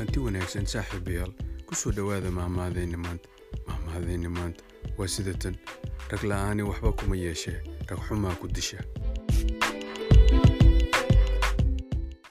kulanti wanaagsan saaxiibayaal ku soo dhowaada mahmahadayni maanta. Mahmahadayni maanta waa sida tan rag la'aani waxba kuma yeeshee rag xumaa ku disha.